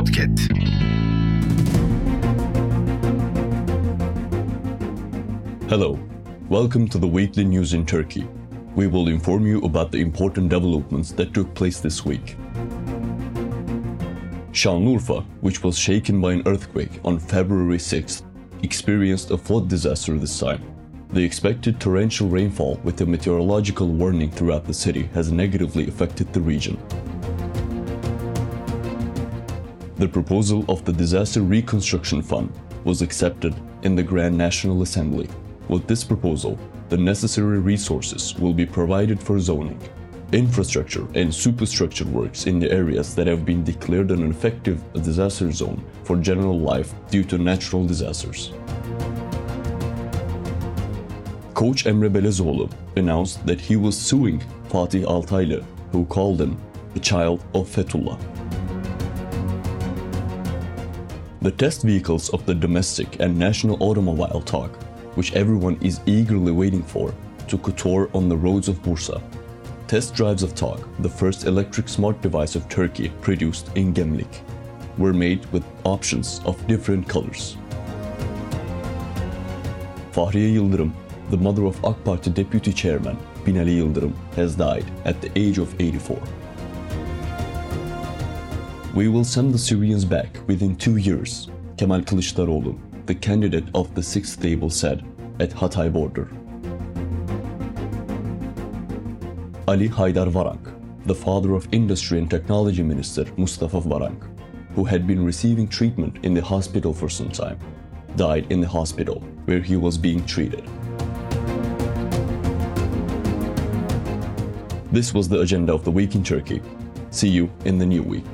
Podcat. Hello, welcome to the weekly news in Turkey. We will inform you about the important developments that took place this week. Şanlıurfa, which was shaken by an earthquake on February 6th, experienced a flood disaster this time. The expected torrential rainfall with a meteorological warning throughout the city has negatively affected the region. The proposal of the Disaster Reconstruction Fund was accepted in the Grand National Assembly. With this proposal, the necessary resources will be provided for zoning, infrastructure, and superstructure works in the areas that have been declared an effective disaster zone for general life due to natural disasters. Coach Emre Belözoğlu announced that he was suing Fatih Altaylı, who called him a child of Fethullah. The test vehicles of the domestic and national automobile TOGG, which everyone is eagerly waiting for, took a tour on the roads of Bursa. Test drives of TOGG, the first electric smart device of Turkey produced in Gemlik, were made with options of different colors. Fahriye Yıldırım, the mother of AK Party deputy chairman Binali Yıldırım, has died at the age of 84. We will send the Syrians back within two years, Kemal Kılıçdaroğlu, the candidate of the sixth table said at Hatay border. Ali Haydar Varank, the father of Industry and Technology Minister Mustafa Varank, who had been receiving treatment in the hospital for some time, died in the hospital where he was being treated. This was the agenda of the week in Turkey. See you in the new week.